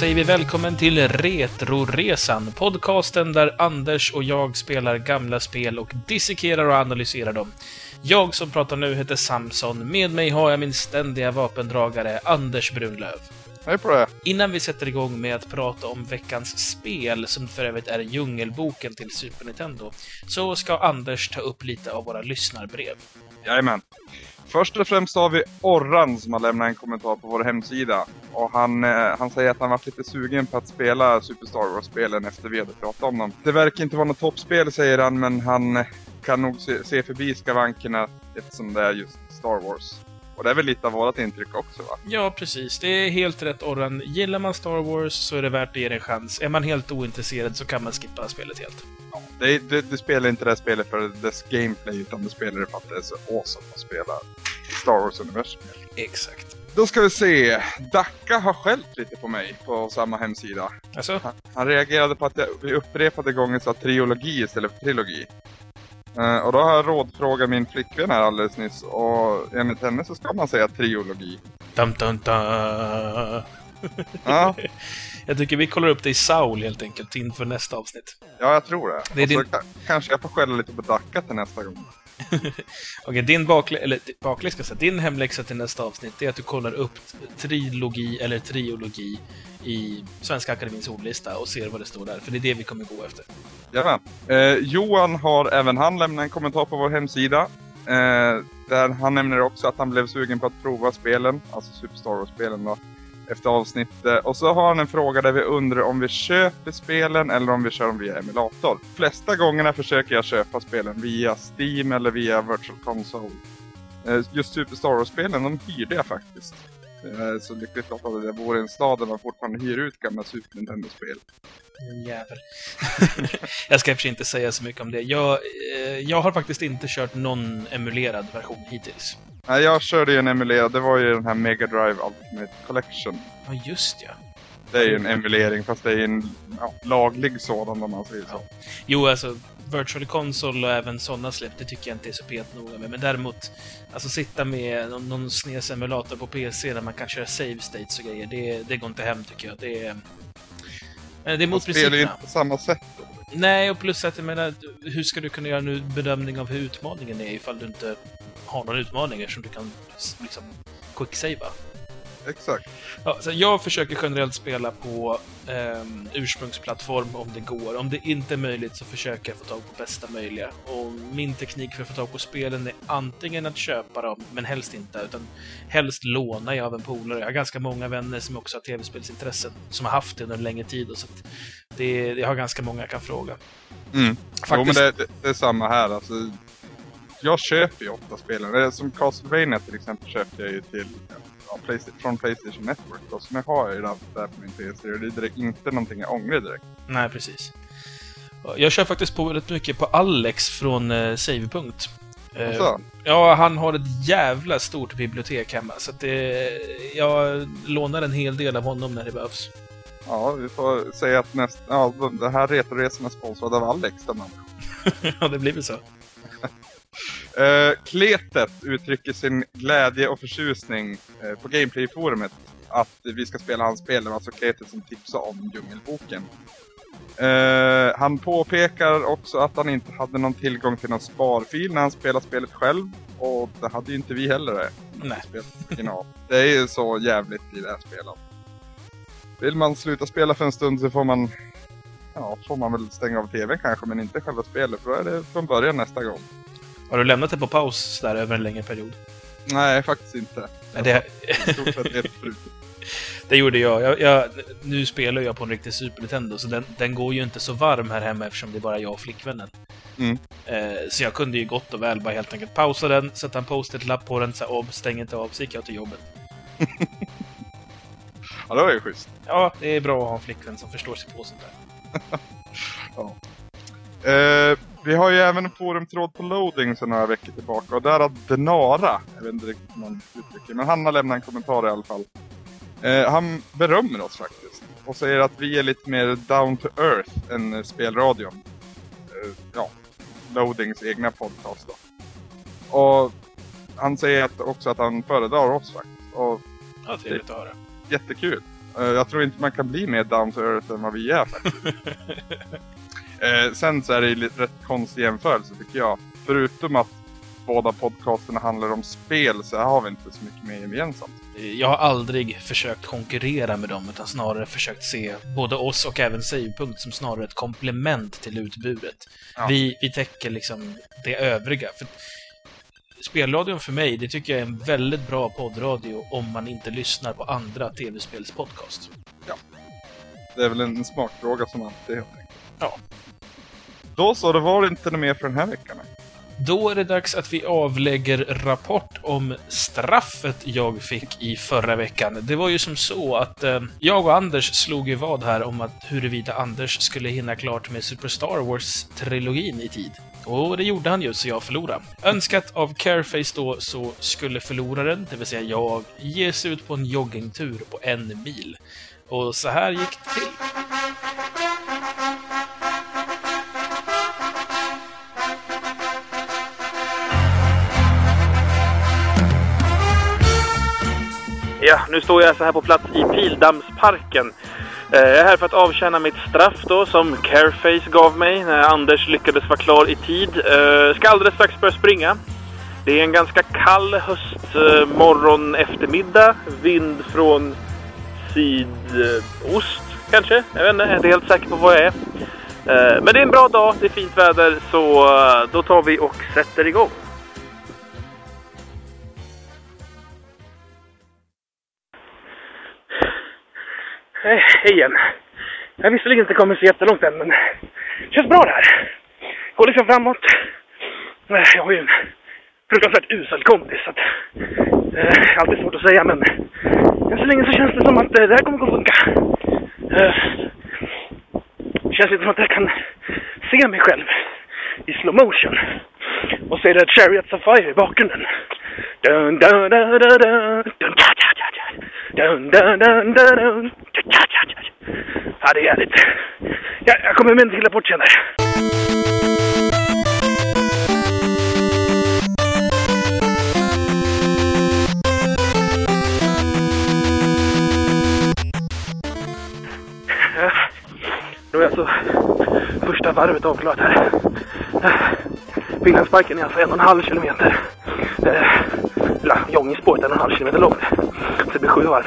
Säger vi välkommen till Retroresan, podcasten där Anders och jag spelar gamla spel och dissekerar och analyserar dem. Jag som pratar nu heter Samson, med mig har jag min ständiga vapendragare Anders Brunlöv. Hej på det! Innan vi sätter igång med att prata om veckans spel, som för övrigt är Djungelboken till Super Nintendo, så ska Anders ta upp lite av våra lyssnarbrev. Jajamän. Först och främst har vi Orran som har lämnat en kommentar på vår hemsida. Och han, eh, han säger att han varit lite sugen på att spela Super Star Wars-spelen efter vi hade pratat om dem. Det verkar inte vara något toppspel säger han, men han kan nog se, se förbi skavankerna eftersom det är just Star Wars. Och det är väl lite av vårat intryck också va? Ja, precis. Det är helt rätt, Orran. Gillar man Star Wars så är det värt att ge det en chans. Är man helt ointresserad så kan man skippa spelet helt. Ja, det, det, du spelar inte det här spelet för dess gameplay, utan du spelar det för att det är så awesome att spela Star Wars-universum. Exakt. Då ska vi se. Dacka har skällt lite på mig på samma hemsida. Alltså? Han, han reagerade på att jag vid upprepade gånger sa trilogi istället för trilogi. Uh, och då har jag rådfrågat min flickvän här alldeles nyss och enligt henne så ska man säga triologi. Dum, dum, dum. Ja, Jag tycker vi kollar upp det i Saul helt enkelt inför nästa avsnitt. ja jag tror det. Det är och så din- ka- kanske jag får skälla lite på Dacka till nästa gång. Okej, din bakläxa, eller bakläxa, ska din hemläxa till nästa avsnitt är att du kollar upp trilogi eller triologi i Svenska Akademins ordlista och ser vad det står där, för det är det vi kommer gå efter. Jajamän. Eh, Johan har även han lämnat en kommentar på vår hemsida. Eh, där han nämner också att han blev sugen på att prova spelen, alltså Super Star Wars-spelen då, efter avsnittet. Och så har han en fråga där vi undrar om vi köper spelen eller om vi kör dem via emulator. Flesta gångerna försöker jag köpa spelen via Steam eller via Virtual Console. Eh, just Super Star Wars-spelen, de hyrde jag faktiskt. Eh, så lyckligt lottad att jag bor i en stad där man fortfarande hyr ut gamla Super Nintendo-spel. En jävel. jag ska i inte säga så mycket om det. Jag, eh, jag har faktiskt inte kört någon emulerad version hittills. Nej, jag körde ju en emulerad. Det var ju den här Mega Drive Ultimate Collection. Ja, just ja. Det är ju en emulering, fast det är en ja, laglig sådan om man säger så. Jo, alltså Virtual Console och även sådana släpp, det tycker jag inte är så petnoga med. Men däremot, alltså sitta med någon, någon SNES-emulator på PC där man kan köra save states och grejer, det, det går inte hem tycker jag. Det är... eh, Det är mot spelar ju principerna. inte på samma sätt då. Nej, och plus att jag menar, hur ska du kunna göra en bedömning av hur utmaningen är ifall du inte har någon utmaning som du kan liksom quicksavea? Exakt. Ja, så jag försöker generellt spela på ehm, ursprungsplattform om det går. Om det inte är möjligt så försöker jag få tag på bästa möjliga. Och min teknik för att få tag på spelen är antingen att köpa dem, men helst inte, utan helst låna jag av en polare. Jag har ganska många vänner som också har tv-spelsintressen, som har haft det under en längre tid. Och så det, jag har ganska många jag kan fråga. Mm. Jo, Faktiskt, men det, det, det är samma här. Alltså, jag köper ju ofta spelen. Som Castlevania till exempel köpte jag ju till från Playstation Network. Då, har jag ju det där på min PC. Och det är direkt, inte någonting jag ångrar direkt. Nej, precis. Jag kör faktiskt på väldigt mycket på Alex från eh, Savepunkt. Eh, Alltså, Ja, han har ett jävla stort bibliotek hemma, så att det, jag lånar en hel del av honom när det behövs. ja, vi får säga att näst, ja, det här Retoresan är sponsrad av Alex. Ja, det blir väl så. Uh, Kletet uttrycker sin glädje och förtjusning eh, på Gameplay-forumet att vi ska spela hans spel. Det var alltså Kletet som tipsade om Djungelboken. Eh, han påpekar också att han inte hade någon tillgång till någon sparfil när han spelade spelet själv. Och det hade ju inte vi heller det. Nej. Det är ju så jävligt i det här spelet. Vill man sluta spela för en stund så får man Ja, får man väl stänga av tvn kanske, men inte själva spelet. För då är det från början nästa gång. Har du lämnat det på paus där över en längre period? Nej, faktiskt inte. Nej, det, I stort sett helt brutet. det gjorde jag. jag, jag nu spelar jag på en riktig Super Nintendo, så den, den går ju inte så varm här hemma eftersom det är bara jag och flickvännen. Mm. Eh, så jag kunde ju gott och väl bara helt enkelt pausa den, sätta en post-it-lapp på den, ob, stäng inte av, så gick jag till jobbet. Ja, det var ju schysst. Ja, det är bra att ha en flickvän som förstår sig på sånt där. Eh, vi har ju även en forumtråd på loading sedan några veckor tillbaka. Och där har Denara, jag vet inte riktigt hur man uttrycker men han har lämnat en kommentar i alla fall. Eh, han berömmer oss faktiskt. Och säger att vi är lite mer down to earth än spelradion. Eh, ja, loadings egna podcast då. Och han säger att, också att han föredrar oss faktiskt. Och Ja, trevligt att höra. jättekul. Eh, jag tror inte man kan bli mer down to earth än vad vi är faktiskt. eh, sen så är det ju lite rätt konstig jämförelse tycker jag. Förutom att båda podcasterna handlar om spel så har vi inte så mycket mer gemensamt. Jag har aldrig försökt konkurrera med dem, utan snarare försökt se både oss och även Savepunkt som snarare ett komplement till utbudet. Ja. Vi, vi täcker liksom det övriga. För Spelradion för mig, det tycker jag är en väldigt bra poddradio om man inte lyssnar på andra tv-spelspodcast. Det är väl en smakfråga som alltid helt enkelt. Ja. Då så, då var det inte något mer för den här veckan. Då är det dags att vi avlägger rapport om straffet jag fick i förra veckan. Det var ju som så att eh, jag och Anders slog ju vad här om att huruvida Anders skulle hinna klart med Super Star Wars-trilogin i tid. Och det gjorde han ju, så jag förlorade. Önskat av Careface då så skulle förloraren, det vill säga jag, ge sig ut på en joggingtur på en mil. Och så här gick det till. Ja, nu står jag så här på plats i Pildammsparken. Eh, jag är här för att avtjäna mitt straff då som Careface gav mig när Anders lyckades vara klar i tid. Eh, ska alldeles strax börja springa. Det är en ganska kall höstmorgon eh, eftermiddag. Vind från sydost kanske. Jag vet inte, jag är inte helt säker på vad jag är. Men det är en bra dag, det är fint väder så då tar vi och sätter igång. Hej igen. Jag har visserligen inte kommit så jättelångt än, men det känns bra det här. Går liksom framåt. Jag har ju en fruktansvärt usel kompis, så att, eh, alltid svårt att säga, men än så länge så känns det som att eh, det här kommer gå att funka. Eh, det känns lite som att jag kan se mig själv i slow motion. Och se det Chariots of Fire i bakgrunden. Dun, dun, dun, dun, dun, dun, dun, dun, dun. Dun, dun, dun, dun, dun. Ja, det är jävligt. Jag, jag kommer med en till rapport senare. Nu Då är alltså första varvet avklarat här. Finlandsparken är alltså en och en halv kilometer. Eller joggingspåret är en och en halv kilometer långt. Så det blir sju varv.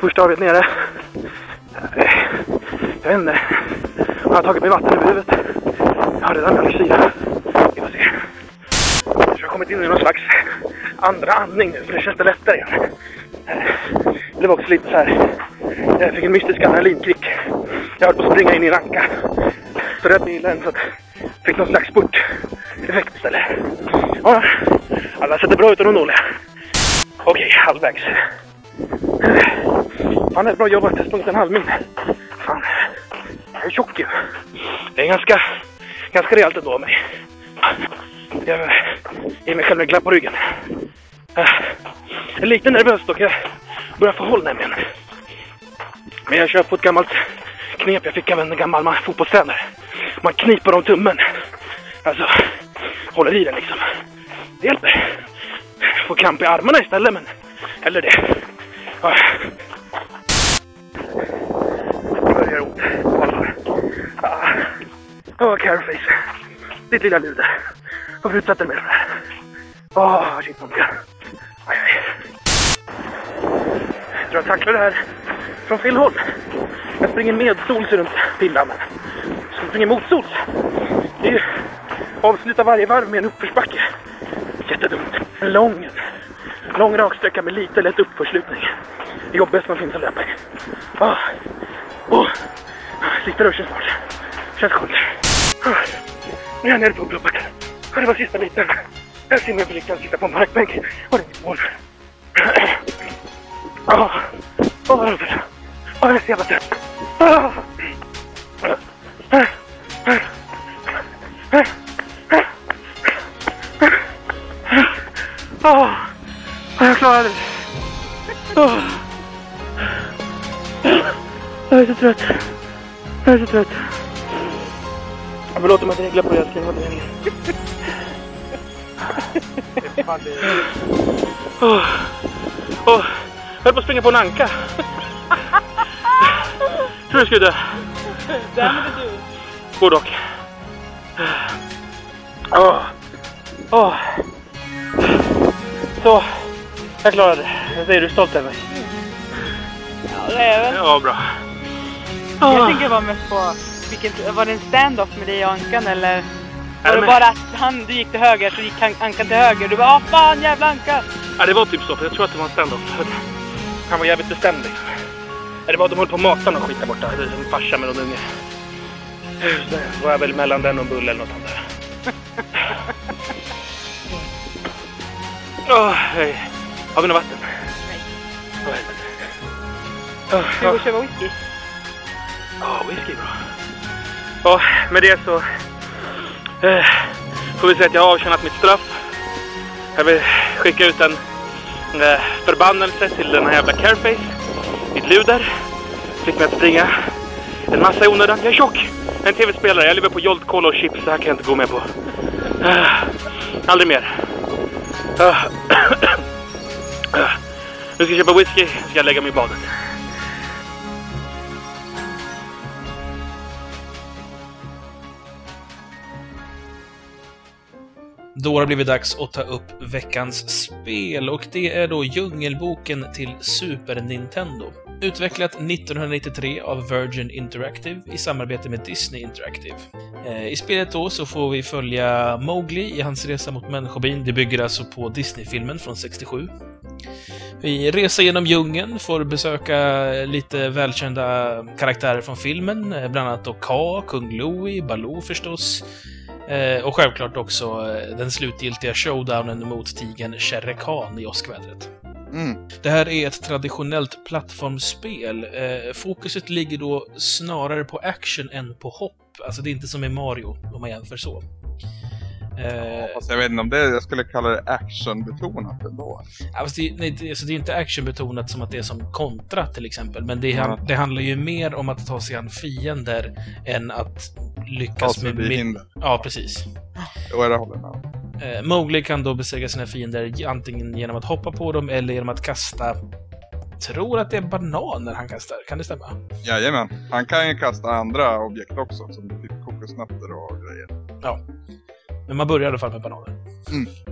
Första varvet nere. Jag vet inte. Har jag tagit mig vatten över huvudet? Jag har redan mjölksyra. Vi får se. Jag tror jag har kommit in i någon slags andra andning nu för det känns det lättare igen. Det var också lite så här. Jag fick en mystisk adrenalinkick. Jag höll på att springa in i en ranka. Så rädd bilen så att jag fick någon slags spurt-effekt istället. Ja, alla sätter bra ut och de dåliga. Okej, halvvägs. Fan, det är bra jobbat. Jag har sprungit en halv mil. Jag är tjock ju. Det är ganska, ganska rejält ändå av mig. Jag ger mig själv en klapp på ryggen. Äh, jag är lite nervös dock. Jag börjar få håll nämligen. Men jag kör på ett gammalt knep jag fick av en gammal fotbollstränare. Man kniper om tummen. Alltså, håller i den liksom. Det hjälper. Får kramp i armarna istället, men... Eller det. Ja. Det börjar göra ont. Åh, allvar. Ah. Åh, Careface. Ditt lilla luder. Varför utsätter du mig för det här? Åh, shit vad ont. Aj, aj. Jag tror jag tacklar det här från fel håll. Jag springer medsols runt Pildammmen. Så jag springer motsols. Det är ju avsluta varje varv med en uppförsbacke. Jättedumt. En lång, lång raksträcka med lite lätt uppförslutning. Det jobbigaste man finns att löpa i. Oh. Ah. Oh. Sista ruschen snart. Känns skönt. Nu är jag nere på upploppet. Ah, det var sista biten. Jag ser mig på sitta på en markbänk. Och det är mitt mål. Åh, vad roligt. Åh, jag är så jävla trött. Åh, jag klarade det. Åh. Jag är så trött. Jag är så trött. Jag mig att jag reglar på det älskling. Vad det är meningen. Åh. Åh. Jag höll på att springa på en anka. Tror du skulle dö. Därmed är du. Både och. Åh. Åh. Så. Jag klarade det. Det är du stolt över? Ja, det är väl. Ja, bra. Jag tänker bara mest på, vilken, var det en stand-off med dig och Ankan eller? Var Nej, det bara att han, du gick till höger så gick han, Ankan till höger du bara ah fan jävla Anka! Ja, det var typ så. För jag tror att det var en stand-off. Han var jävligt bestämd liksom. Ja, det var, de höll på att mata någon skit där borta. Som farsa med någon unge. Så var jag väl mellan den och en bulle eller något sånt där. Åh, hej. Har vi något vatten? Helvete. Åh, Ska vi gå och köpa whisky? Ja, whisky är bra. Ja, med det så eh, får vi säga att jag har avtjänat mitt straff. Jag vill skicka ut en eh, förbannelse till den här jävla Careface. Mitt luder. Fick mig att springa en massa i onödan. Jag är tjock! En tv-spelare. Jag lever på Jolt Cola och chips. Det här kan jag inte gå med på. Eh, aldrig mer. Uh, nu ska jag köpa whisky. Ska jag lägga mig i badet. Då har det blivit dags att ta upp veckans spel och det är då Djungelboken till Super Nintendo. Utvecklat 1993 av Virgin Interactive i samarbete med Disney Interactive. Eh, I spelet då så får vi följa Mowgli i hans resa mot människobyn. Det bygger alltså på Disney-filmen från 67. Vi reser genom djungeln, får besöka lite välkända karaktärer från filmen, eh, bland annat då Ka, Kung Louie, Baloo förstås, Eh, och självklart också eh, den slutgiltiga showdownen mot tigern Shere Khan i åskvädret. Mm. Det här är ett traditionellt plattformsspel. Eh, fokuset ligger då snarare på action än på hopp. Alltså det är inte som i Mario, om man jämför så. Eh, Fast jag vet inte om det, jag skulle kalla det actionbetonat ändå. Ja, fast det, nej, det, alltså det är inte actionbetonat som att det är som kontra till exempel, men det, Ja. det handlar ju mer om att ta sig an fiender än att Ta lyckas sig med... förbi med hinder. ja, precis. Jo, det håller jag med om. Eh, Mowgli kan då besegra sina fiender antingen genom att hoppa på dem eller genom att kasta... Tror att det är bananer han kastar, kan det stämma? Jajamän. Han kan ju kasta andra objekt också, som typ kokosnötter och grejer. Men man börjar i alla fall med bananer.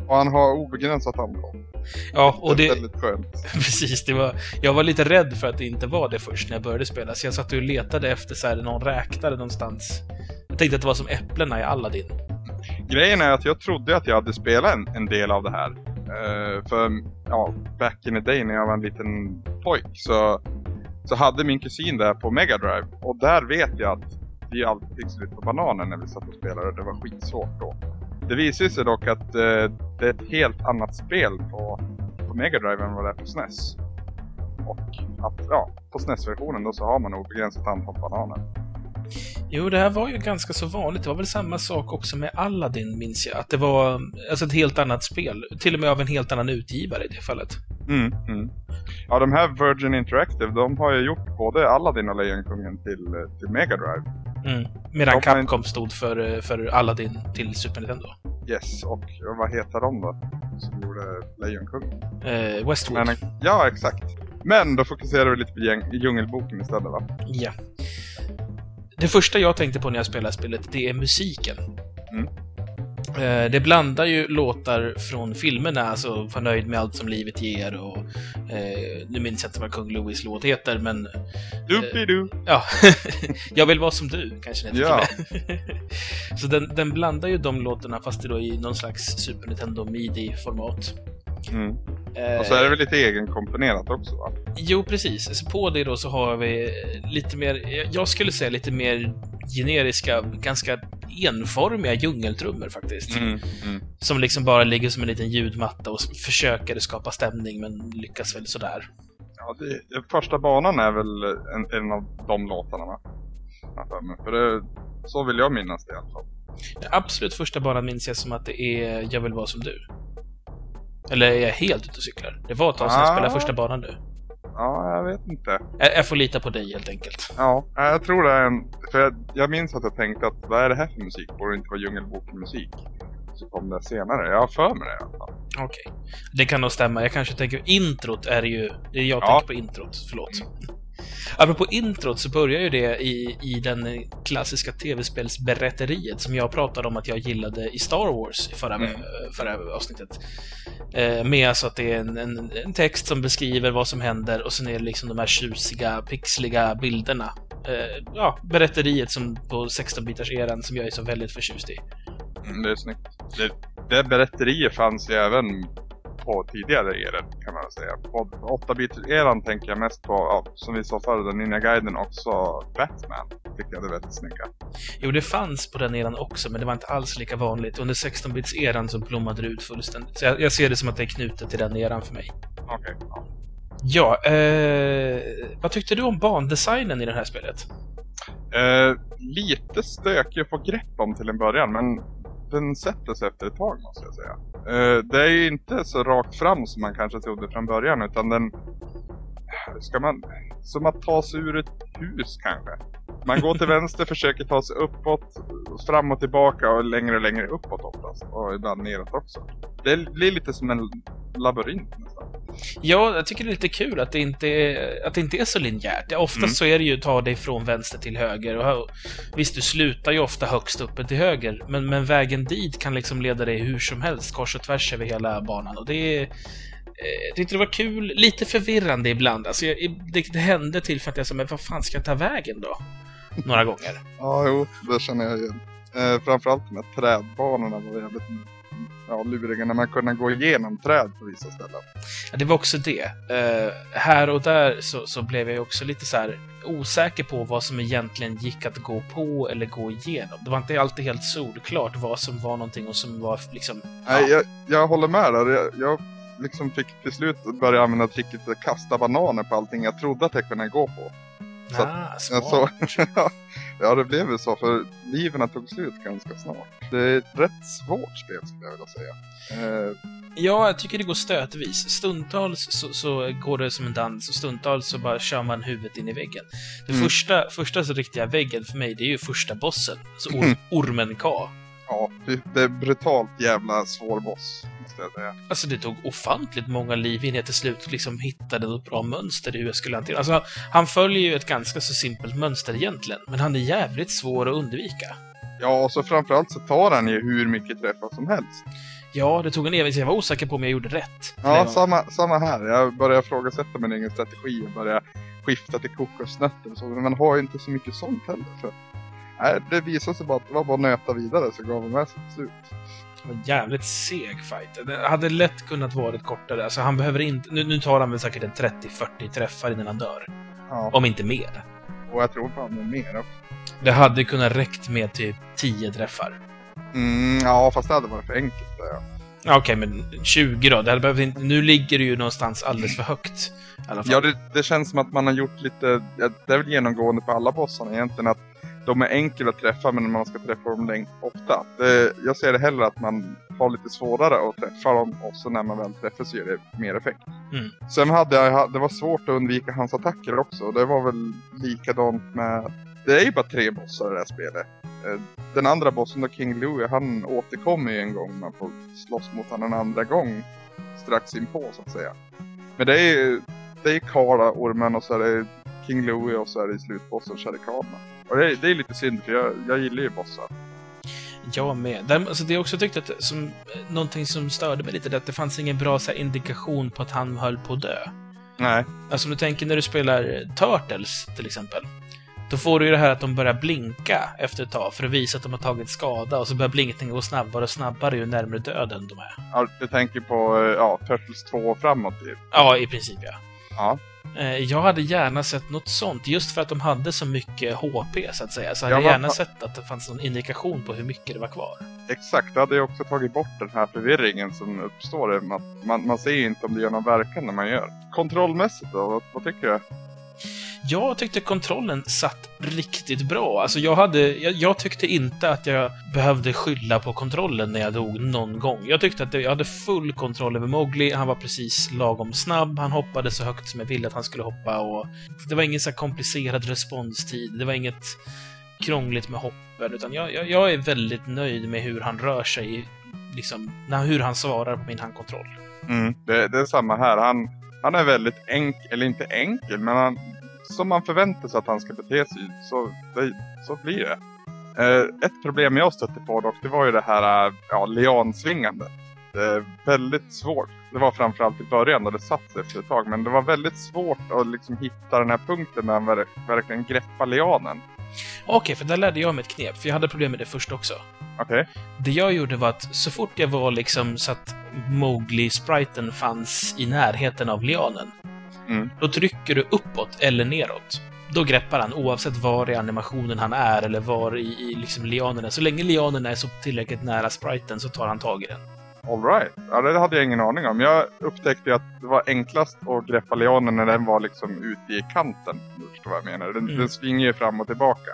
Och han har obegränsat antal. Ja, och det det... väldigt skönt. Precis, det var... Jag var lite rädd för att det inte var det först när jag började spela, så jag satt och letade efter så här, någon räknare någonstans. Jag tänkte att det var som äpplena i Aladdin. Grejen är att jag trodde att jag hade spelat en, en del av det här. Eh, för, ja, back in the day när jag var en liten pojk så, så hade min kusin där på Mega Drive Och där vet jag att vi alltid fick slut på bananer när vi satt och spelade. Det var skitsvårt då. Det visade sig dock att eh, det är ett helt annat spel på, på Mega Drive än vad det är på SNES. Och att, ja, på SNES-versionen då så har man obegränsat antal bananer. Jo, det här var ju ganska så vanligt. Det var väl samma sak också med Aladdin, minns jag. Att det var alltså ett helt annat spel. Till och med av en helt annan utgivare i det fallet. Mm, mm. Ja, de här Virgin Interactive, de har ju gjort både Aladdin och Lejonkungen till, eh, till Mega Drive. Mm. Medan De Capcom stod för, för Aladdin till Super Nintendo. Yes, och vad heter de då? Som gjorde Lejonkungen? Eh, Westwood. Men, ja, exakt. Men då fokuserar vi lite på gäng- Djungelboken istället va? Ja. Det första jag tänkte på när jag spelade spelet, det är musiken. Mm. Eh, Det blandar ju låtar från filmerna, alltså Förnöjd med allt som livet ger och... Eh, nu minns jag inte vad Kung Louis låt heter, men... Doopy-doo! Ja, jag vill vara som du, kanske den Ja. Så den, den blandar ju de låtarna, fast det då i någon slags Super Nintendo Midi-format. Mm. Eh, Och så är det väl lite egenkomponerat också va? Jo, precis. Så på det då så har vi lite mer, jag skulle säga lite mer generiska, ganska enformiga djungeltrummor faktiskt. Mm. Mm. Som liksom bara ligger som en liten ljudmatta och försöker skapa stämning, men lyckas väl sådär. Ja, det, första banan är väl en, en av de låtarna va? För det, så vill jag minnas det i alla fall. Den absolut första banan minns jag som att det är Jag vill vara som du. Eller är jag helt ute och cyklar? Det var ett tag sedan jag Ah. spelade första banan nu. Ja, jag vet inte. Jag, jag får lita på dig helt enkelt. Ja, jag tror det är en... För jag, jag minns att jag tänkte att vad är det här för musik? Borde det inte vara Djungelboken-musik? Så kom det senare. Jag har för mig det i alla fall. Okej. Det kan nog stämma. Jag kanske tänker introt är ju... Jag Ja. tänker på introt. Förlåt. Apropå introt så börjar ju det i, i den klassiska tv-spelsberätteriet som jag pratade om att jag gillade i Star Wars i förra, Mm. förra avsnittet. Eh, med alltså att det är en, en, en text som beskriver vad som händer och sen är det liksom de här tjusiga, pixliga bilderna. Eh, ja, berätteriet som på 16-bitars-eran som jag är så väldigt förtjust i. Mm, det är snyggt. Det, det berätteriet fanns ju även på tidigare eror kan väl säga. På 8-bit-eran tänker jag mest på, ja, som vi sa förr, den Ninja Guiden också Batman. Tycker jag det väldigt snygga. Jo, det fanns på den eran också, men det var inte alls lika vanligt. Under 16-bits-eran så blommade det ut fullständigt. Så jag, jag ser det som att det är knutet till den eran för mig. Okej. ja. Ja, eh, vad tyckte du om bandesignen i det här spelet? Eh, lite stökig att få grepp om till en början, men den sätter sig efter ett tag måste jag säga. Eh, det är ju inte så rakt fram som man kanske trodde från början, utan den... Ska man... Som att ta sig ur ett hus kanske. Man går till vänster, försöker ta sig uppåt, fram och tillbaka och längre och längre uppåt oftast. Och ibland neråt också. Det blir lite som en labyrint nästan. Ja, jag tycker det är lite kul att det inte är, att det inte är så linjärt. Ja, Oftast Mm. så är det ju ta dig från vänster till höger. Och visst, du slutar ju ofta högst uppe till höger, men, men vägen dit kan liksom leda dig hur som helst, kors och tvärs över hela banan. Och det är... eh, Jag tyckte det var kul, lite förvirrande ibland. Alltså, jag, det, det hände till för att jag sa, men vad fan ska jag ta vägen då? Några gånger. Ja, jo, det känner jag igen. Eh, framförallt de här trädbanorna var jävligt ja, luriga när man kunde gå igenom träd på vissa ställen. Ja, det var också det. Eh, här och där så, så blev jag också lite så här osäker på vad som egentligen gick att gå på eller gå igenom. Det var inte alltid helt solklart vad som var någonting och som var liksom... Nej, jag, jag håller med där. Jag, jag liksom fick till slut börja använda tricket att kasta bananer på allting jag trodde att jag kunde gå på. Så att- ah, Ja, smart. så, ja, det blev ju så för liven tog slut ganska snart. Det är ett rätt svårt spel skulle jag vilja säga. Eh, Ja, jag tycker det går stötvis. Stundtals så, så går det som en dans och stundtals så bara kör man huvudet in i väggen. Den Mm. första, första så riktiga väggen för mig, det är ju första bossen. Så or, Mm. ormen K. ja, det, det är brutalt jävla svår boss, måste jag säga. Alltså det tog ofantligt många liv innan jag till slut liksom hittade något bra mönster i hur jag skulle hantera Alltså han följer ju ett ganska så simpelt mönster egentligen, men han är jävligt svår att undvika. Ja, och så framförallt så tar han ju hur mycket träffar som helst. Ja, det tog en evighet, jag var osäker på om jag gjorde rätt. Ja, samma, samma här. Jag börjar ifrågasätta min egen strategi och börjar skifta till kokosnötter och så. Men man har ju inte så mycket sånt heller. Så. Nej, det visade sig bara att det var bara att nöta vidare så gav de med sig slut. Det var jävligt seg fight. Det hade lätt kunnat vara kortare. Alltså han behöver inte... Nu, nu tar han väl säkert en 30-40 träffar innan han dör. Ja, Om inte mer. och jag tror fan det är mer också. Det hade kunnat räckt med typ 10 träffar. Mm, ja, fast det hade varit för enkelt. Ja. Okej, men 20 då? Det hade behövt inte... Nu ligger det ju någonstans alldeles för högt. Ja, det, det känns som att man har gjort lite, det är väl genomgående på alla bossarna egentligen, att de är enkla att träffa men man ska träffa dem ofta. Det, jag ser det hellre att man har lite svårare att träffa dem och så när man väl träffar så ger det mer effekt. Mm. Sen hade jag, det var svårt att undvika hans attacker också det var väl likadant med, det är ju bara tre bossar i det här spelet. Eh, Den andra bossen då, King Louie, han återkommer ju en gång man får slåss mot honom en andra gång strax inpå så att säga. Men det är ju det är Karla, ormen och så är det King Louie och så är det i slutbossen Sharikana. Och det är, det är lite synd för jag, jag gillar ju bossar. Jag med. Däremot, alltså det jag också tyckte att som, eh, någonting som störde mig lite, det att det fanns ingen bra så här, indikation på att han höll på att dö. Nej. Alltså om du tänker när du spelar eh, Turtles till exempel. Då får du ju det här att de börjar blinka efter ett tag för att visa att de har tagit skada och så börjar blinkningen gå snabbare och snabbare ju närmare döden de är. Ja, Jag tänker på eh, ja, Turtles 2 och framåt typ. Ja, i princip ja. Ja. Eh, Jag hade gärna sett något sånt, just för att de hade så mycket HP så att säga. Så hade Ja, jag gärna sett att det fanns någon indikation på hur mycket det var kvar. Exakt, det hade ju också tagit bort den här förvirringen som uppstår. att Man, man ser ju inte om det gör någon verkan när man gör. Kontrollmässigt då, vad, vad tycker du? Jag tyckte kontrollen satt riktigt bra. Alltså jag, hade, jag, jag tyckte inte att jag behövde skylla på kontrollen när jag dog någon gång. Jag tyckte att jag hade full kontroll över Mowgli. Han var precis lagom snabb. Han hoppade så högt som jag ville att han skulle hoppa. Och det var ingen så här komplicerad responstid. Det var inget krångligt med hoppen. Utan jag, jag, jag är väldigt nöjd med hur han rör sig. Liksom, när, hur han svarar på min handkontroll. Mm. Det, det är samma här. Han, han är väldigt enkel, eller inte enkel, men han som man förväntar sig att han ska bete sig, så, det, så blir det. Eh, ett problem jag stötte på dock, det var ju det här eh, ja, liansvingandet. Det är väldigt svårt. Det var framförallt i början då det satt sig efter ett tag. Men det var väldigt svårt att liksom hitta den här punkten han verk verkligen greppar lianen. Okej, för där lärde jag mig ett knep, för jag hade problem med det först också. Okej? Det jag gjorde var att så fort jag var liksom så att Mowgli-spriten fanns i närheten av lianen, Mm. då trycker du uppåt eller neråt. Då greppar han oavsett var i animationen han är eller var i, i liksom lianen är. Så länge lianen är så tillräckligt nära spriten så tar han tag i den. Alright. Ja, det hade jag ingen aning om. Jag upptäckte att det var enklast att greppa lianen när den var liksom ute i kanten. om Du förstår vad jag menar. Den, Mm. den svingar ju fram och tillbaka.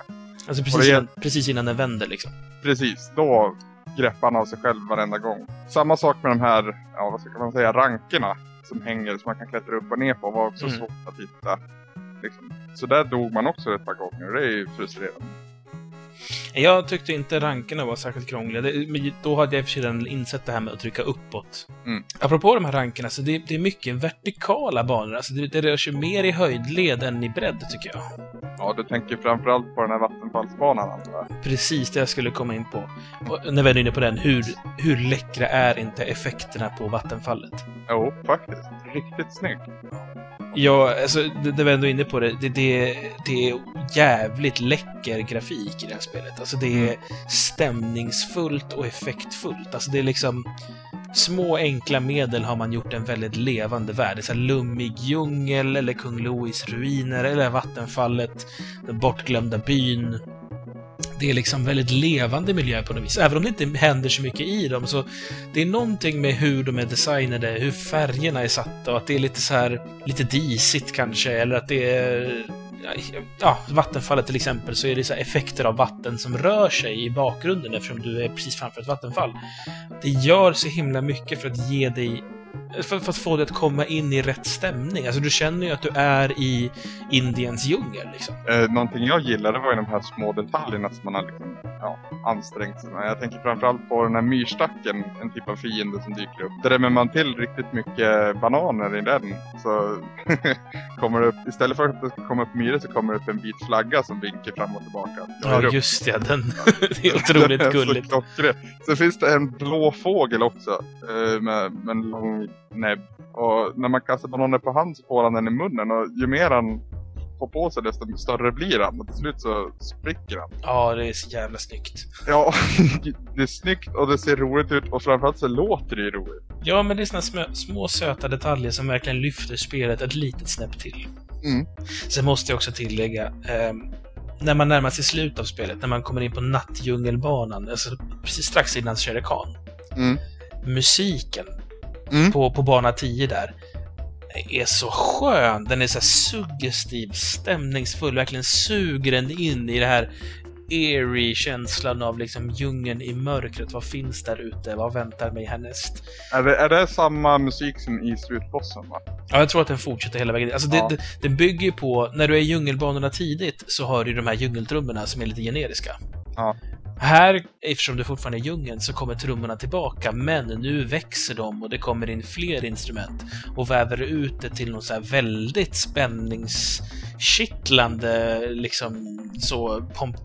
Alltså Och precis, det- innan, precis innan den vänder liksom. Precis, då greppar han av sig själv varenda gång. Samma sak med de här, ja vad ska man säga, rankerna som hänger, som man kan klättra upp och ner på, var också Mm. svårt att hitta. Liksom. Så där dog man också ett par gånger, det är ju frustrerande. Jag tyckte inte rankerna var särskilt krångliga. Det, då hade jag i och för sig redan insett det här med att trycka uppåt. Mm. Apropå de här rankerna, så det, det är mycket vertikala banor. Alltså det, det rör sig mer i höjdled än i bredd, tycker jag. Ja, du tänker framförallt på den här vattenfallsbanan antar jag. Precis det jag skulle komma in på. Och när vi är inne på den, hur, hur läckra är inte effekterna på vattenfallet? Jo, faktiskt. Riktigt snyggt. Ja, alltså, det, det var ändå inne på det. Det, det. det är jävligt läcker grafik i det här spelet. Alltså, det är stämningsfullt och effektfullt. Alltså, det är liksom... Små enkla medel har man gjort en väldigt levande värld. Det så här lummig djungel, eller Kung Louis ruiner, eller Vattenfallet, den bortglömda byn. Det är liksom väldigt levande miljö på något vis. Även om det inte händer så mycket i dem, så det är någonting med hur de är designade, hur färgerna är satta och att det är lite så här, lite disigt kanske, eller att det är... Ja, vattenfallet till exempel, så är det så här effekter av vatten som rör sig i bakgrunden eftersom du är precis framför ett vattenfall. Det gör så himla mycket för att ge dig för, för att få dig att komma in i rätt stämning. Alltså, du känner ju att du är i Indiens djungel, liksom. Eh, någonting jag gillade var ju de här små detaljerna som man har liksom, ja, ansträngt sig med. Jag tänker framförallt på den här myrstacken, en typ av fiende som dyker upp. Drämmer man till riktigt mycket bananer i den så kommer det upp, istället för att det komma upp myror så kommer det upp en vit flagga som vinkar fram och tillbaka. Ja, upp. just det. Den, det är otroligt Den är gulligt. Så finns det en blå fågel också eh, med, med en lång näbb. Och när man kastar bananer på han så får han den i munnen och ju mer han får på sig desto större blir han. Och till slut så spricker han. Ja, det är så jävla snyggt. Ja, det är snyggt och det ser roligt ut och framförallt så låter det ju roligt. Ja, men det är såna små, små söta detaljer som verkligen lyfter spelet ett litet snäpp till. Mm. Sen måste jag också tillägga, ehm, när man närmar sig slutet av spelet, när man kommer in på nattdjungelbanan, alltså precis strax innan Shere Khan. Mm. Musiken Mm. på, på bana 10 där är så skön. Den är så här suggestiv, stämningsfull, verkligen suger den in i det här eerie känslan av liksom djungeln i mörkret. Vad finns där ute? Vad väntar mig härnäst? Är, det, är det samma musik som i slutbossen va? Ja, jag tror att den fortsätter hela vägen. Alltså, det, Ja. det, den bygger ju på, när du är i djungelbanorna tidigt, så har du de här djungeltrummorna som är lite generiska. Ja. Här, eftersom du fortfarande är i djungeln, så kommer trummorna tillbaka, men nu växer de och det kommer in fler instrument och väver ut det till något så här väldigt spänningskittlande, liksom så pomp,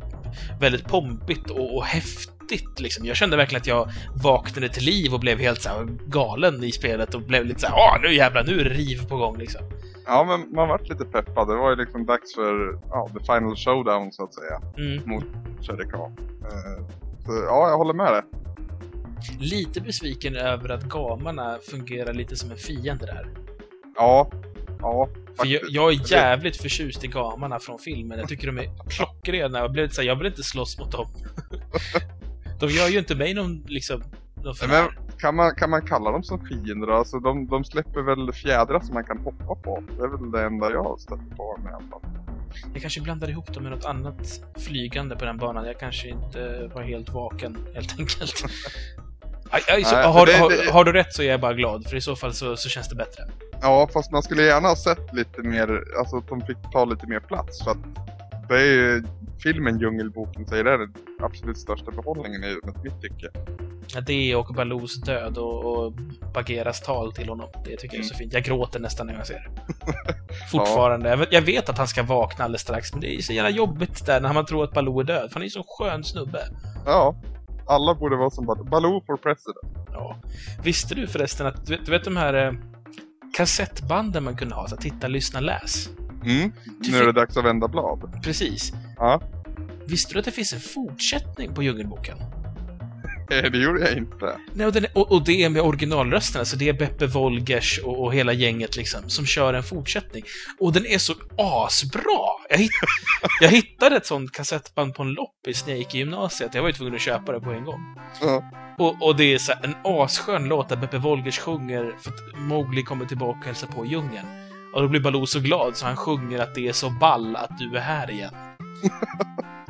väldigt pompigt och, och häftigt. Liksom. Jag kände verkligen att jag vaknade till liv och blev helt så här galen i spelet och blev lite så här, åh nu jävlar, nu är det riv på gång liksom. Ja, men man vart lite peppad. Det var ju liksom dags för ja, the final showdown så att säga. Mm. Mot Shere Khan. Eh, så, ja, jag håller med dig. Lite besviken över att gamarna fungerar lite som en fiende där. Ja, ja. För jag, jag är jävligt förtjust i gamarna från filmen. Jag tycker de är klockrena. Jag lite så här, jag vill inte slåss mot dem. De gör ju inte mig någon, liksom, någon Men. Kan man, kan man kalla dem som fiender? Alltså de, de släpper väl fjädrar som man kan hoppa på? Det är väl det enda jag har stött på med alla. Jag kanske blandar ihop dem med något annat flygande på den banan. Jag kanske inte var helt vaken, helt enkelt. Aj, aj, så, Nej, har, det- har, har du rätt så är jag bara glad, för i så fall så, så känns det bättre. Ja, fast man skulle gärna ha sett lite mer, alltså att de fick ta lite mer plats. För att det är ju filmen Djungelboken säger det är den absolut största behållningen i mitt tycke. Ja, det och Baloos död och, och Bagheeras tal till honom. Det tycker jag är så fint. Jag gråter nästan när jag ser det. Fortfarande. Jag vet- Jag vet att han ska vakna alldeles strax, men det är så jävla jobbigt där när man tror att Baloo är död. För han är ju så skön snubbe. Ja. Alla borde vara som Baloo. Baloo for president. Ja. Visste du förresten att, du vet, du vet de här eh, kassettbanden man kunde ha? Så titta, lyssna, läs. Mm. Nu är det dags att vända blad. Precis. Ja. Visste du att det finns en fortsättning på Djungelboken? Eh, Det gjorde jag inte. Nej, och, den och, och det är med originalrösterna, så det är Beppe Wolgers och, och hela gänget liksom, som kör en fortsättning. Och den är så asbra! Jag, hitt, jag hittade ett sånt kassettband på en loppis när jag gick i gymnasiet. Jag var ju tvungen att köpa det på en gång. Ja. Och, och det är så här, en asskön låt där Beppe Wolgers sjunger för att Mowgli kommer tillbaka och hälsar på djungeln. Och då blir Baloo så glad så han sjunger att det är så ball att du är här igen.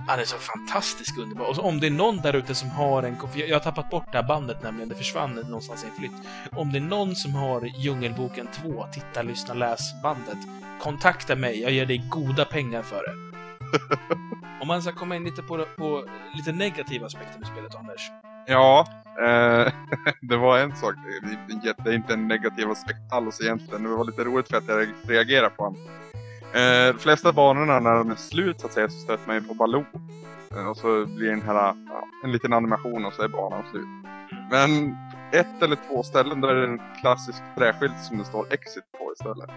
Han är så fantastisk underbar. Och om det är någon där ute som har en Jag har tappat bort det här bandet nämligen, det försvann någonstans i en flytt. Om det är någon som har Djungelboken 2, titta, lyssna, läs bandet. Kontakta mig, jag ger dig goda pengar för det. Om man ska komma in lite på, på lite negativa aspekter med spelet, Anders. Ja, eh, det var en sak. Det är inte- Det är inte en negativ aspekt alls egentligen. Det var lite roligt för att jag reagerade på honom. Eh, de flesta banorna när de är slut så att säga så stöter man ju på Baloo. Eh, och så blir den här, ja, en liten animation och så är banan slut. Men ett eller två ställen där är det en klassisk träskylt som det står Exit på istället.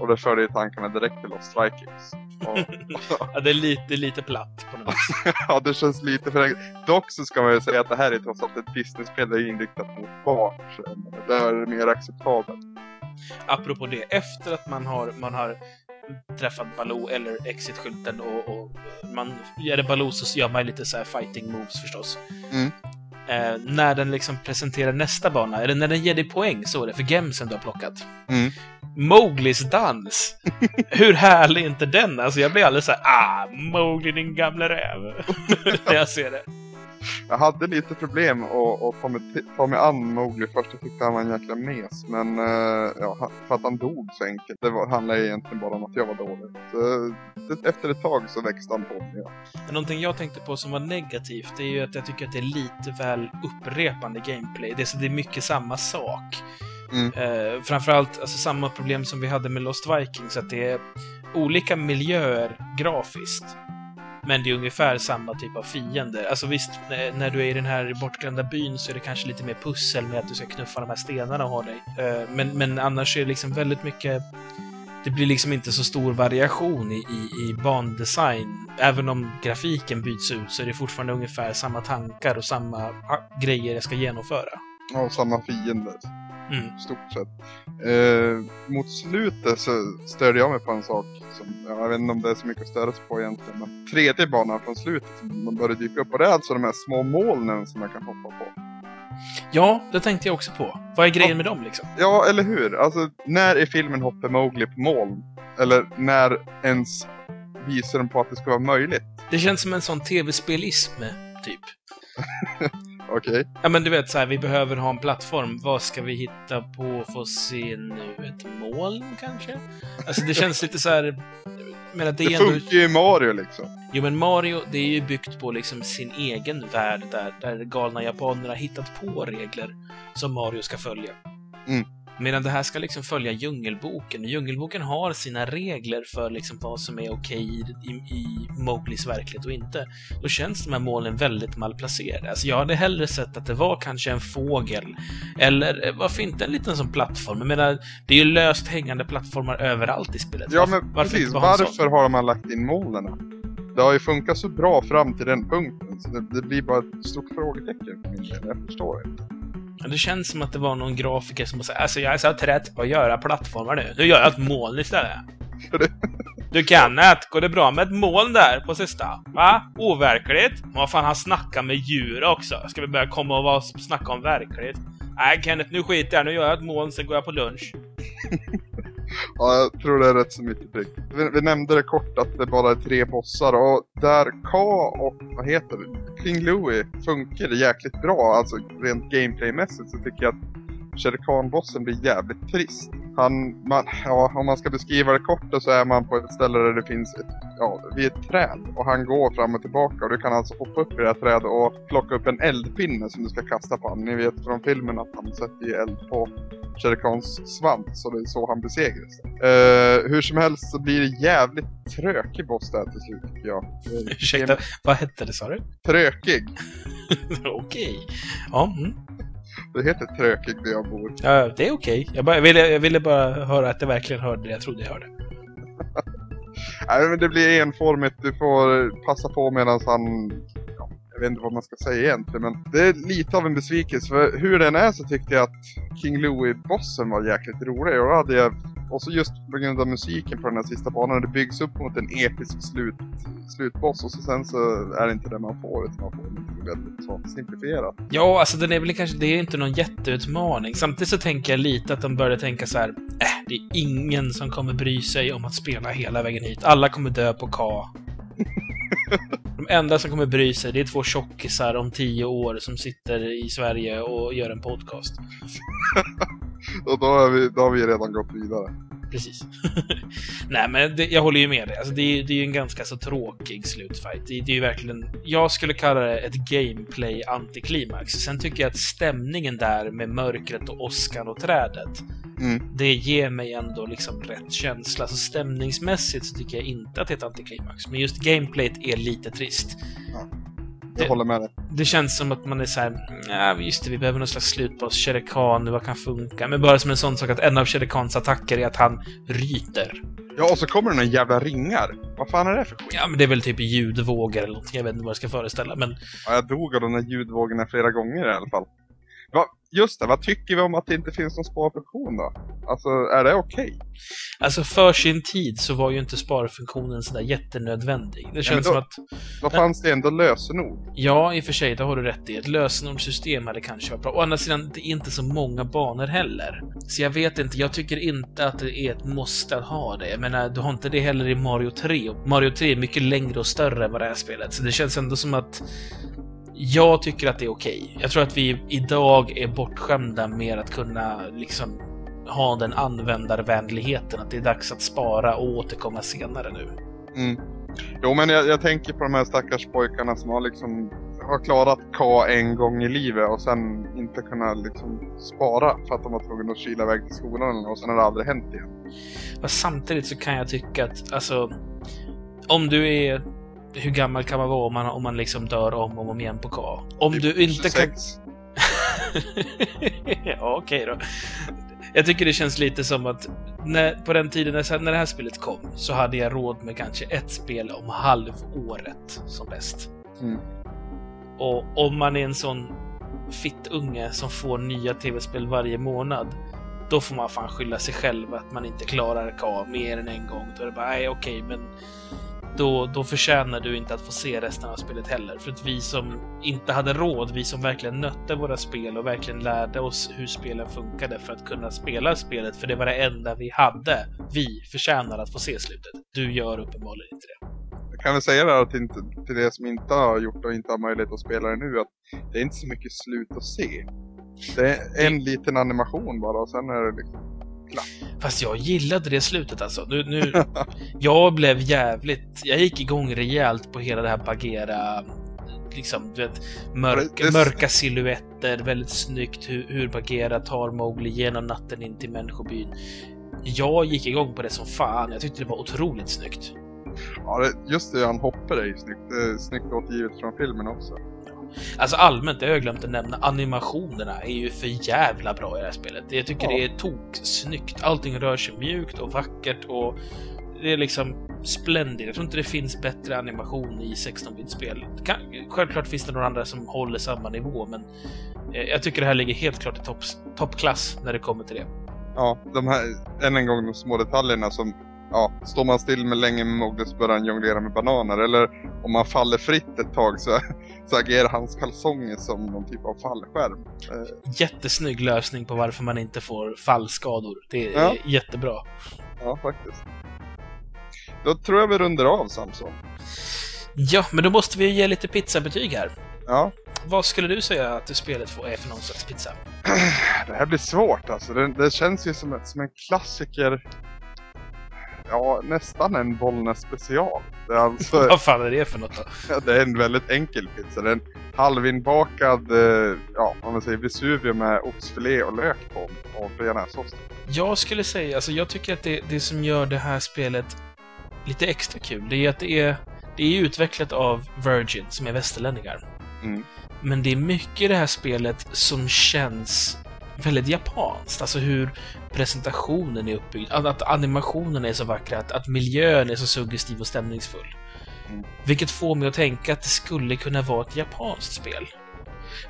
Och det förde ju tankarna direkt till Lost Vikings. Och, Ja, det är lite, lite platt på något vis. Ja, det känns lite för enkelt. Dock så ska man ju säga att det här är trots allt ett Disney-spel det är inriktat mot barn. Så det är mer acceptabelt. Apropå det, efter att man har, man har träffat Baloo eller Exit-skylten och, och man gör det Baloo så gör man lite så fighting moves förstås. Mm. Eh, när den liksom presenterar nästa bana, eller när den ger dig poäng, så är det, för gemsen du har plockat. Mm. Mowglis dans! Hur härlig är inte den? Alltså jag blir alldeles såhär, ah, Mowgli din gamla räv. när jag ser det. Jag hade lite problem att, att ta, mig, ta mig an Mowgli först. Jag tyckte han var en jäkla mes. Men eh, ja, för att han dog så enkelt. Det var, handlade egentligen bara om att jag var dålig. Så, det, efter ett tag så växte han på mig. Ja. Men någonting jag tänkte på som var negativt, det är ju att jag tycker att det är lite väl upprepande gameplay. Det är, så det är mycket samma sak. Mm. Eh, framförallt alltså, samma problem som vi hade med Lost Vikings, att det är olika miljöer grafiskt. Men det är ungefär samma typ av fiender. Alltså visst, när, du är i den här bortglömda byn så är det kanske lite mer pussel med att du ska knuffa de här stenarna och ha dig. Eh, men, men annars är det liksom väldigt mycket det blir liksom inte så stor variation i, i, i bandesign. Även om grafiken byts ut så är det fortfarande ungefär samma tankar och samma ah, grejer jag ska genomföra. Och samma fiender. Mm. stort sett. Eh, mot slutet så störde jag mig på en sak som, jag vet inte om det är så mycket att störa sig på egentligen, men tredje banan från slutet man börjar dyka upp och det är alltså de här små molnen som man kan hoppa på. Ja, det tänkte jag också på. Vad är grejen med dem liksom? Ja, eller hur? Alltså, när i filmen hoppar Mowgli på moln? Eller när ens visar de på att det ska vara möjligt? Det känns som en sån tv-spelism, typ. Okej. Ja, men du vet så här, vi behöver ha en plattform. Vad ska vi hitta på för att se nu? Ett moln kanske? Alltså det känns lite så här... menar, det Det funkar ju i Mario liksom. Jo, men Mario, det är ju byggt på liksom sin egen värld där, där galna japaner har hittat på regler som Mario ska följa. Mm. Medan det här ska liksom följa Djungelboken. Djungelboken har sina regler för liksom vad som är okej i, i, i Mowglis verklighet och inte. Då känns de här målen väldigt malplacerade. Alltså jag hade hellre sett att det var kanske en fågel. Eller eh, varför inte en liten sån plattform? Jag menar, det är ju löst hängande plattformar överallt i spelet. Ja, Varför- men varför precis. Varför har man lagt in molnen? Det har ju funkat så bra fram till den punkten, så det, det blir bara ett stort frågetecken för min del. Jag förstår inte. Ja, Det känns som att det var någon grafiker som sa alltså jag är så trött på att göra plattformar nu. Nu gör jag ett moln istället. Du Kenneth, går det bra med ett moln där på sista? Va? Overkligt? Vad fan, han snackar med djur också. Ska vi börja komma och vara- snacka om verkligt? Nej Kenneth, nu skiter jag Nu gör jag ett moln, sen går jag på lunch. Ja, jag tror det är rätt så mycket prick. Vi, vi nämnde det kort att det bara är tre bossar och där K och, vad heter det, King Louie funkar jäkligt bra. Alltså rent gameplaymässigt så tycker jag att Shere Khan-bossen blir jävligt trist. Han, man, ja, om man ska beskriva det kort så är man på ett ställe där det finns ett, ja, vid ett träd. Och han går fram och tillbaka och du kan alltså hoppa upp i det här trädet och plocka upp en eldpinne som du ska kasta på honom. Ni vet från filmen att han sätter ju eld på Shere Khans svans så det är så han besegras. Uh, hur som helst så blir det jävligt trökig boss där till slut tycker jag. Ursäkta, vad hette det sa du? Trökig. Okej. Ja, mm. Det heter trökig där jag bor. ja, det är okej. Jag, bara, jag, ville, jag ville bara höra att det verkligen hörde det jag trodde jag hörde. Nej men det blir enformigt. Du får passa på medan han... Jag vet inte vad man ska säga egentligen men det är lite av en besvikelse. För hur den är så tyckte jag att King Louie-bossen var jäkligt rolig. Och då hade jag... Och så just på grund av musiken på den här sista banan. Det byggs upp mot en episk slut, slutboss och så sen så är det inte det man får utan man får någonting väldigt så simplifierat. Ja, alltså den är väl kanske, det är inte någon jätteutmaning. Samtidigt så tänker jag lite att de började tänka så här, äh, det är ingen som kommer bry sig om att spela hela vägen hit. Alla kommer dö på K. De enda som kommer bry sig, det är två tjockisar om tio år som sitter i Sverige och gör en podcast. Och då, är vi, då har vi redan gått vidare. Precis. Nej, men det, jag håller ju med dig. Alltså, det, är, det är ju en ganska så tråkig slutfight. Det, det är ju verkligen... Jag skulle kalla det ett gameplay-antiklimax. Sen tycker jag att stämningen där med mörkret och åskan och trädet, Mm. det ger mig ändå liksom rätt känsla. Så stämningsmässigt så tycker jag inte att det är ett antiklimax. Men just gameplayet är lite trist. Jag Det- håller med dig. Det känns som att man är såhär, ja just det, vi behöver någon slags slutboss, Shere Khan, vad kan funka? Men bara som en sån sak att en av Shere Khans attacker är att han ryter. Ja, och så kommer det några jävla ringar. Vad fan är det för skit? Ja, men det är väl typ ljudvågor eller någonting, jag vet inte vad det ska föreställa, men Ja, jag dog av de där ljudvågorna flera gånger i alla fall. Va, just det, vad tycker vi om att det inte finns någon sparfunktion då? Alltså, är det okej? alltså för sin tid så var ju inte sparfunktionen sådär jättenödvändig. Det känns då- som att, Då fanns det ändå lösenord. ja, i och för sig, det har du rätt i. Ett lösenordssystem hade kanske varit bra. Å andra sidan, det är inte så många banor heller. Så jag vet inte, jag tycker inte att det är ett måste att ha det. Jag menar, du har inte det heller i Mario 3. Och Mario 3 är mycket längre och större än vad det här spelet, så det känns ändå som att jag tycker att det är okej. Jag tror att vi idag är bortskämda med att kunna liksom ha den användarvänligheten, att det är dags att spara och återkomma senare nu. Mm. Jo, men jag, jag tänker på de här stackars pojkarna som har liksom har klarat K en gång i livet och sen inte kunnat liksom spara för att de var tvungna att kyla iväg till skolan och sen har det aldrig hänt igen. Men samtidigt så kan jag tycka att, alltså, om du är... Hur gammal kan man vara om man, om man liksom dör om och om igen på K? Om Typ du inte kan... 26. ja, okej då. Jag tycker det känns lite som att när, på den tiden när, när det här spelet kom så hade jag råd med kanske ett spel om halvåret som bäst. Mm. Och om man är en sån fittunge som får nya tv-spel varje månad, då får man fan skylla sig själv att man inte klarar K mer än en gång. Då är det bara, nej okej, men då, då förtjänar du inte att få se resten av spelet heller. För att vi som inte hade råd, vi som verkligen nötte våra spel och verkligen lärde oss hur spelen funkade för att kunna spela spelet, för det var det enda vi hade. Vi förtjänar att få se slutet. Du gör uppenbarligen inte det. Jag kan väl säga det här till, till det som inte har gjort och inte har möjlighet att spela det nu att det är inte så mycket slut att se. Det är en liten animation bara och sen är det liksom... Fast jag gillade det slutet alltså. Nu, nu, jag blev jävligt... Jag gick igång rejält på hela det här Bagheera... Liksom, du vet, mörk, mörka silhuetter, väldigt snyggt hur, hur Bagheera tar Mowgli genom natten in till människobyn. Jag gick igång på det som fan. Jag tyckte det var otroligt snyggt. Ja, just det, han hoppar är ju snyggt. Är snyggt återgivet från filmen också. Alltså allmänt, det har jag glömt att nämna, animationerna är ju för jävla bra i det här spelet. Jag tycker Ja. det är tok-snyggt. Allting rör sig mjukt och vackert och det är liksom splendid. Jag tror inte det finns bättre animation i 16-bit-spel. Kan- Självklart finns det några andra som håller samma nivå, men eh, jag tycker det här ligger helt klart i toppklass när det kommer till det. Ja, de här, än en gång de små detaljerna som, ja, står man still med länge med Mowgli så börjar han jonglera med bananer. Eller om man faller fritt ett tag så, så agerar hans kalsonger som någon typ av fallskärm. Eh, Jättesnygg lösning på varför man inte får fallskador. Det är Ja. jättebra. ja, faktiskt. Då tror jag vi runder av Samson. Ja, men då måste vi ge lite pizzabetyg här. Ja, Vad skulle du säga att spelet får är för någon slags pizza? Det här blir svårt alltså. Det, det känns ju som, som en klassiker. Ja, nästan en Bollnäs special. Alltså... Vad fan är det för något då? Det är en väldigt enkel pizza. Det är en halvinbakad, eh, ja, om man säger Vesuvio med oxfilé och lök på och bearnaisesås. Jag skulle säga, alltså jag tycker att det, det som gör det här spelet lite extra kul, det är att det är, det är utvecklat av Virgin, som är västerlänningar. Mm. Men det är mycket i det här spelet som känns väldigt japanskt. Alltså hur presentationen är uppbyggd, att, att animationen är så vackra, att, att miljön är så suggestiv och stämningsfull. Mm. Vilket får mig att tänka att det skulle kunna vara ett japanskt spel.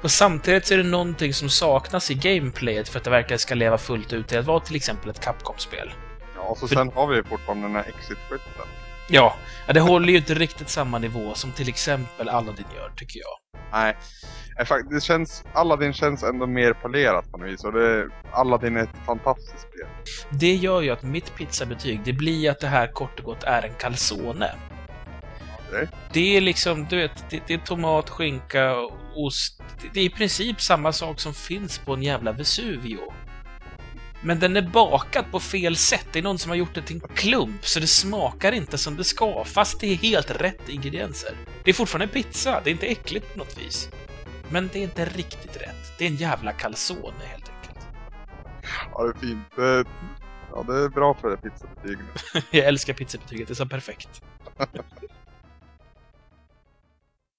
Och samtidigt så är det någonting som saknas i gameplayet för att det verkligen ska leva fullt ut till att vara till exempel ett Capcom-spel. Ja, och så För- sen har vi ju fortfarande den här exit-skylten. Ja, det håller ju inte riktigt samma nivå som till exempel Aladdin gör, tycker jag. Nej, eh, det känns, Aladdin känns ändå mer polerat på något vis och det, Aladdin är ett fantastiskt spel. Det gör ju att mitt pizzabetyg, det blir att det här kort och gott är en calzone. Okej. Det är liksom, du vet, det, det är tomat, skinka, ost. Det, det är i princip samma sak som finns på en jävla Vesuvio. Men den är bakad på fel sätt. Det är någon som har gjort det till en klump, så det smakar inte som det ska, fast det är helt rätt ingredienser. Det är fortfarande pizza, det är inte äckligt på något vis. Men det är inte riktigt rätt. Det är en jävla calzone, helt enkelt. Ja, det är fint. Det, ja, det är bra för det pizzabetyget. Jag älskar pizzabetyget, det är så perfekt.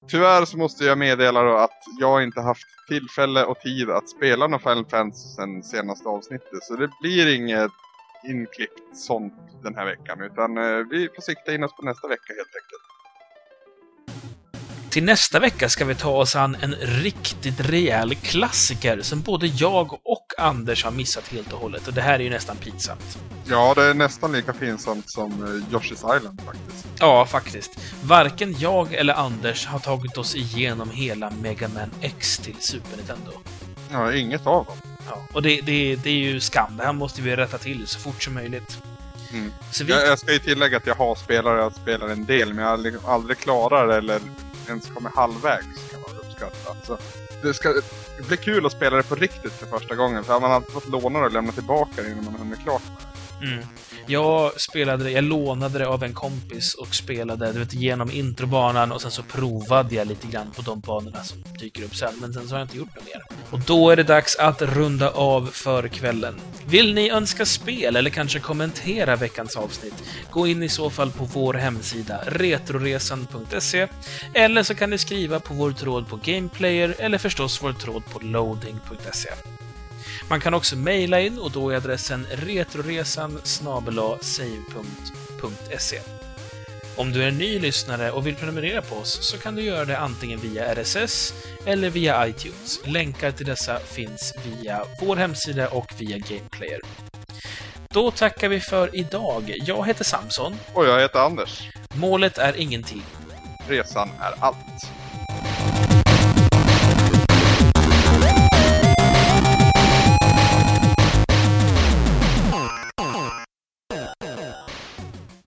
Tyvärr så måste jag meddela då att jag inte haft tillfälle och tid att spela någon Final Fantasy sen senaste avsnittet. Så det blir inget inklippt sånt den här veckan. Utan eh, vi får sikta in oss på nästa vecka helt enkelt. Till nästa vecka ska vi ta oss an en riktigt rejäl klassiker som både jag och Anders har missat helt och hållet. Och det här är ju nästan pinsamt. Ja, det är nästan lika pinsamt som eh, Yoshi's Island faktiskt. Ja, faktiskt. Varken jag eller Anders har tagit oss igenom hela Mega Man X till Super Nintendo. Ja, inget av dem. Ja, och det, det, det är ju skam. Det här måste vi rätta till så fort som möjligt. Mm. Vi... Jag, jag ska ju tillägga att jag har spelare, jag spelar en del, men jag har aldrig, aldrig klarar det eller ens kommer halvvägs kan man uppskatta. Så det ska det blir kul att spela det på riktigt för första gången, för man har alltid fått låna det och lämna tillbaka det innan man hunnit klart. Mm. Jag spelade det, jag lånade det av en kompis och spelade du vet, genom introbanan och sen så provade jag lite grann på de banorna som dyker upp sen, men sen så har jag inte gjort något mer. Och då är det dags att runda av för kvällen. Vill ni önska spel eller kanske kommentera veckans avsnitt? Gå in i så fall på vår hemsida retroresan.se eller så kan ni skriva på vår tråd på Gameplayer eller förstås vår tråd på loading.se. Man kan också mejla in och då är adressen retroresan save.se. Om du är en ny lyssnare och vill prenumerera på oss så kan du göra det antingen via RSS eller via iTunes. Länkar till dessa finns via vår hemsida och via Gameplayer. Då tackar vi för idag. Jag heter Samson. Och jag heter Anders. Målet är ingenting. Resan är allt.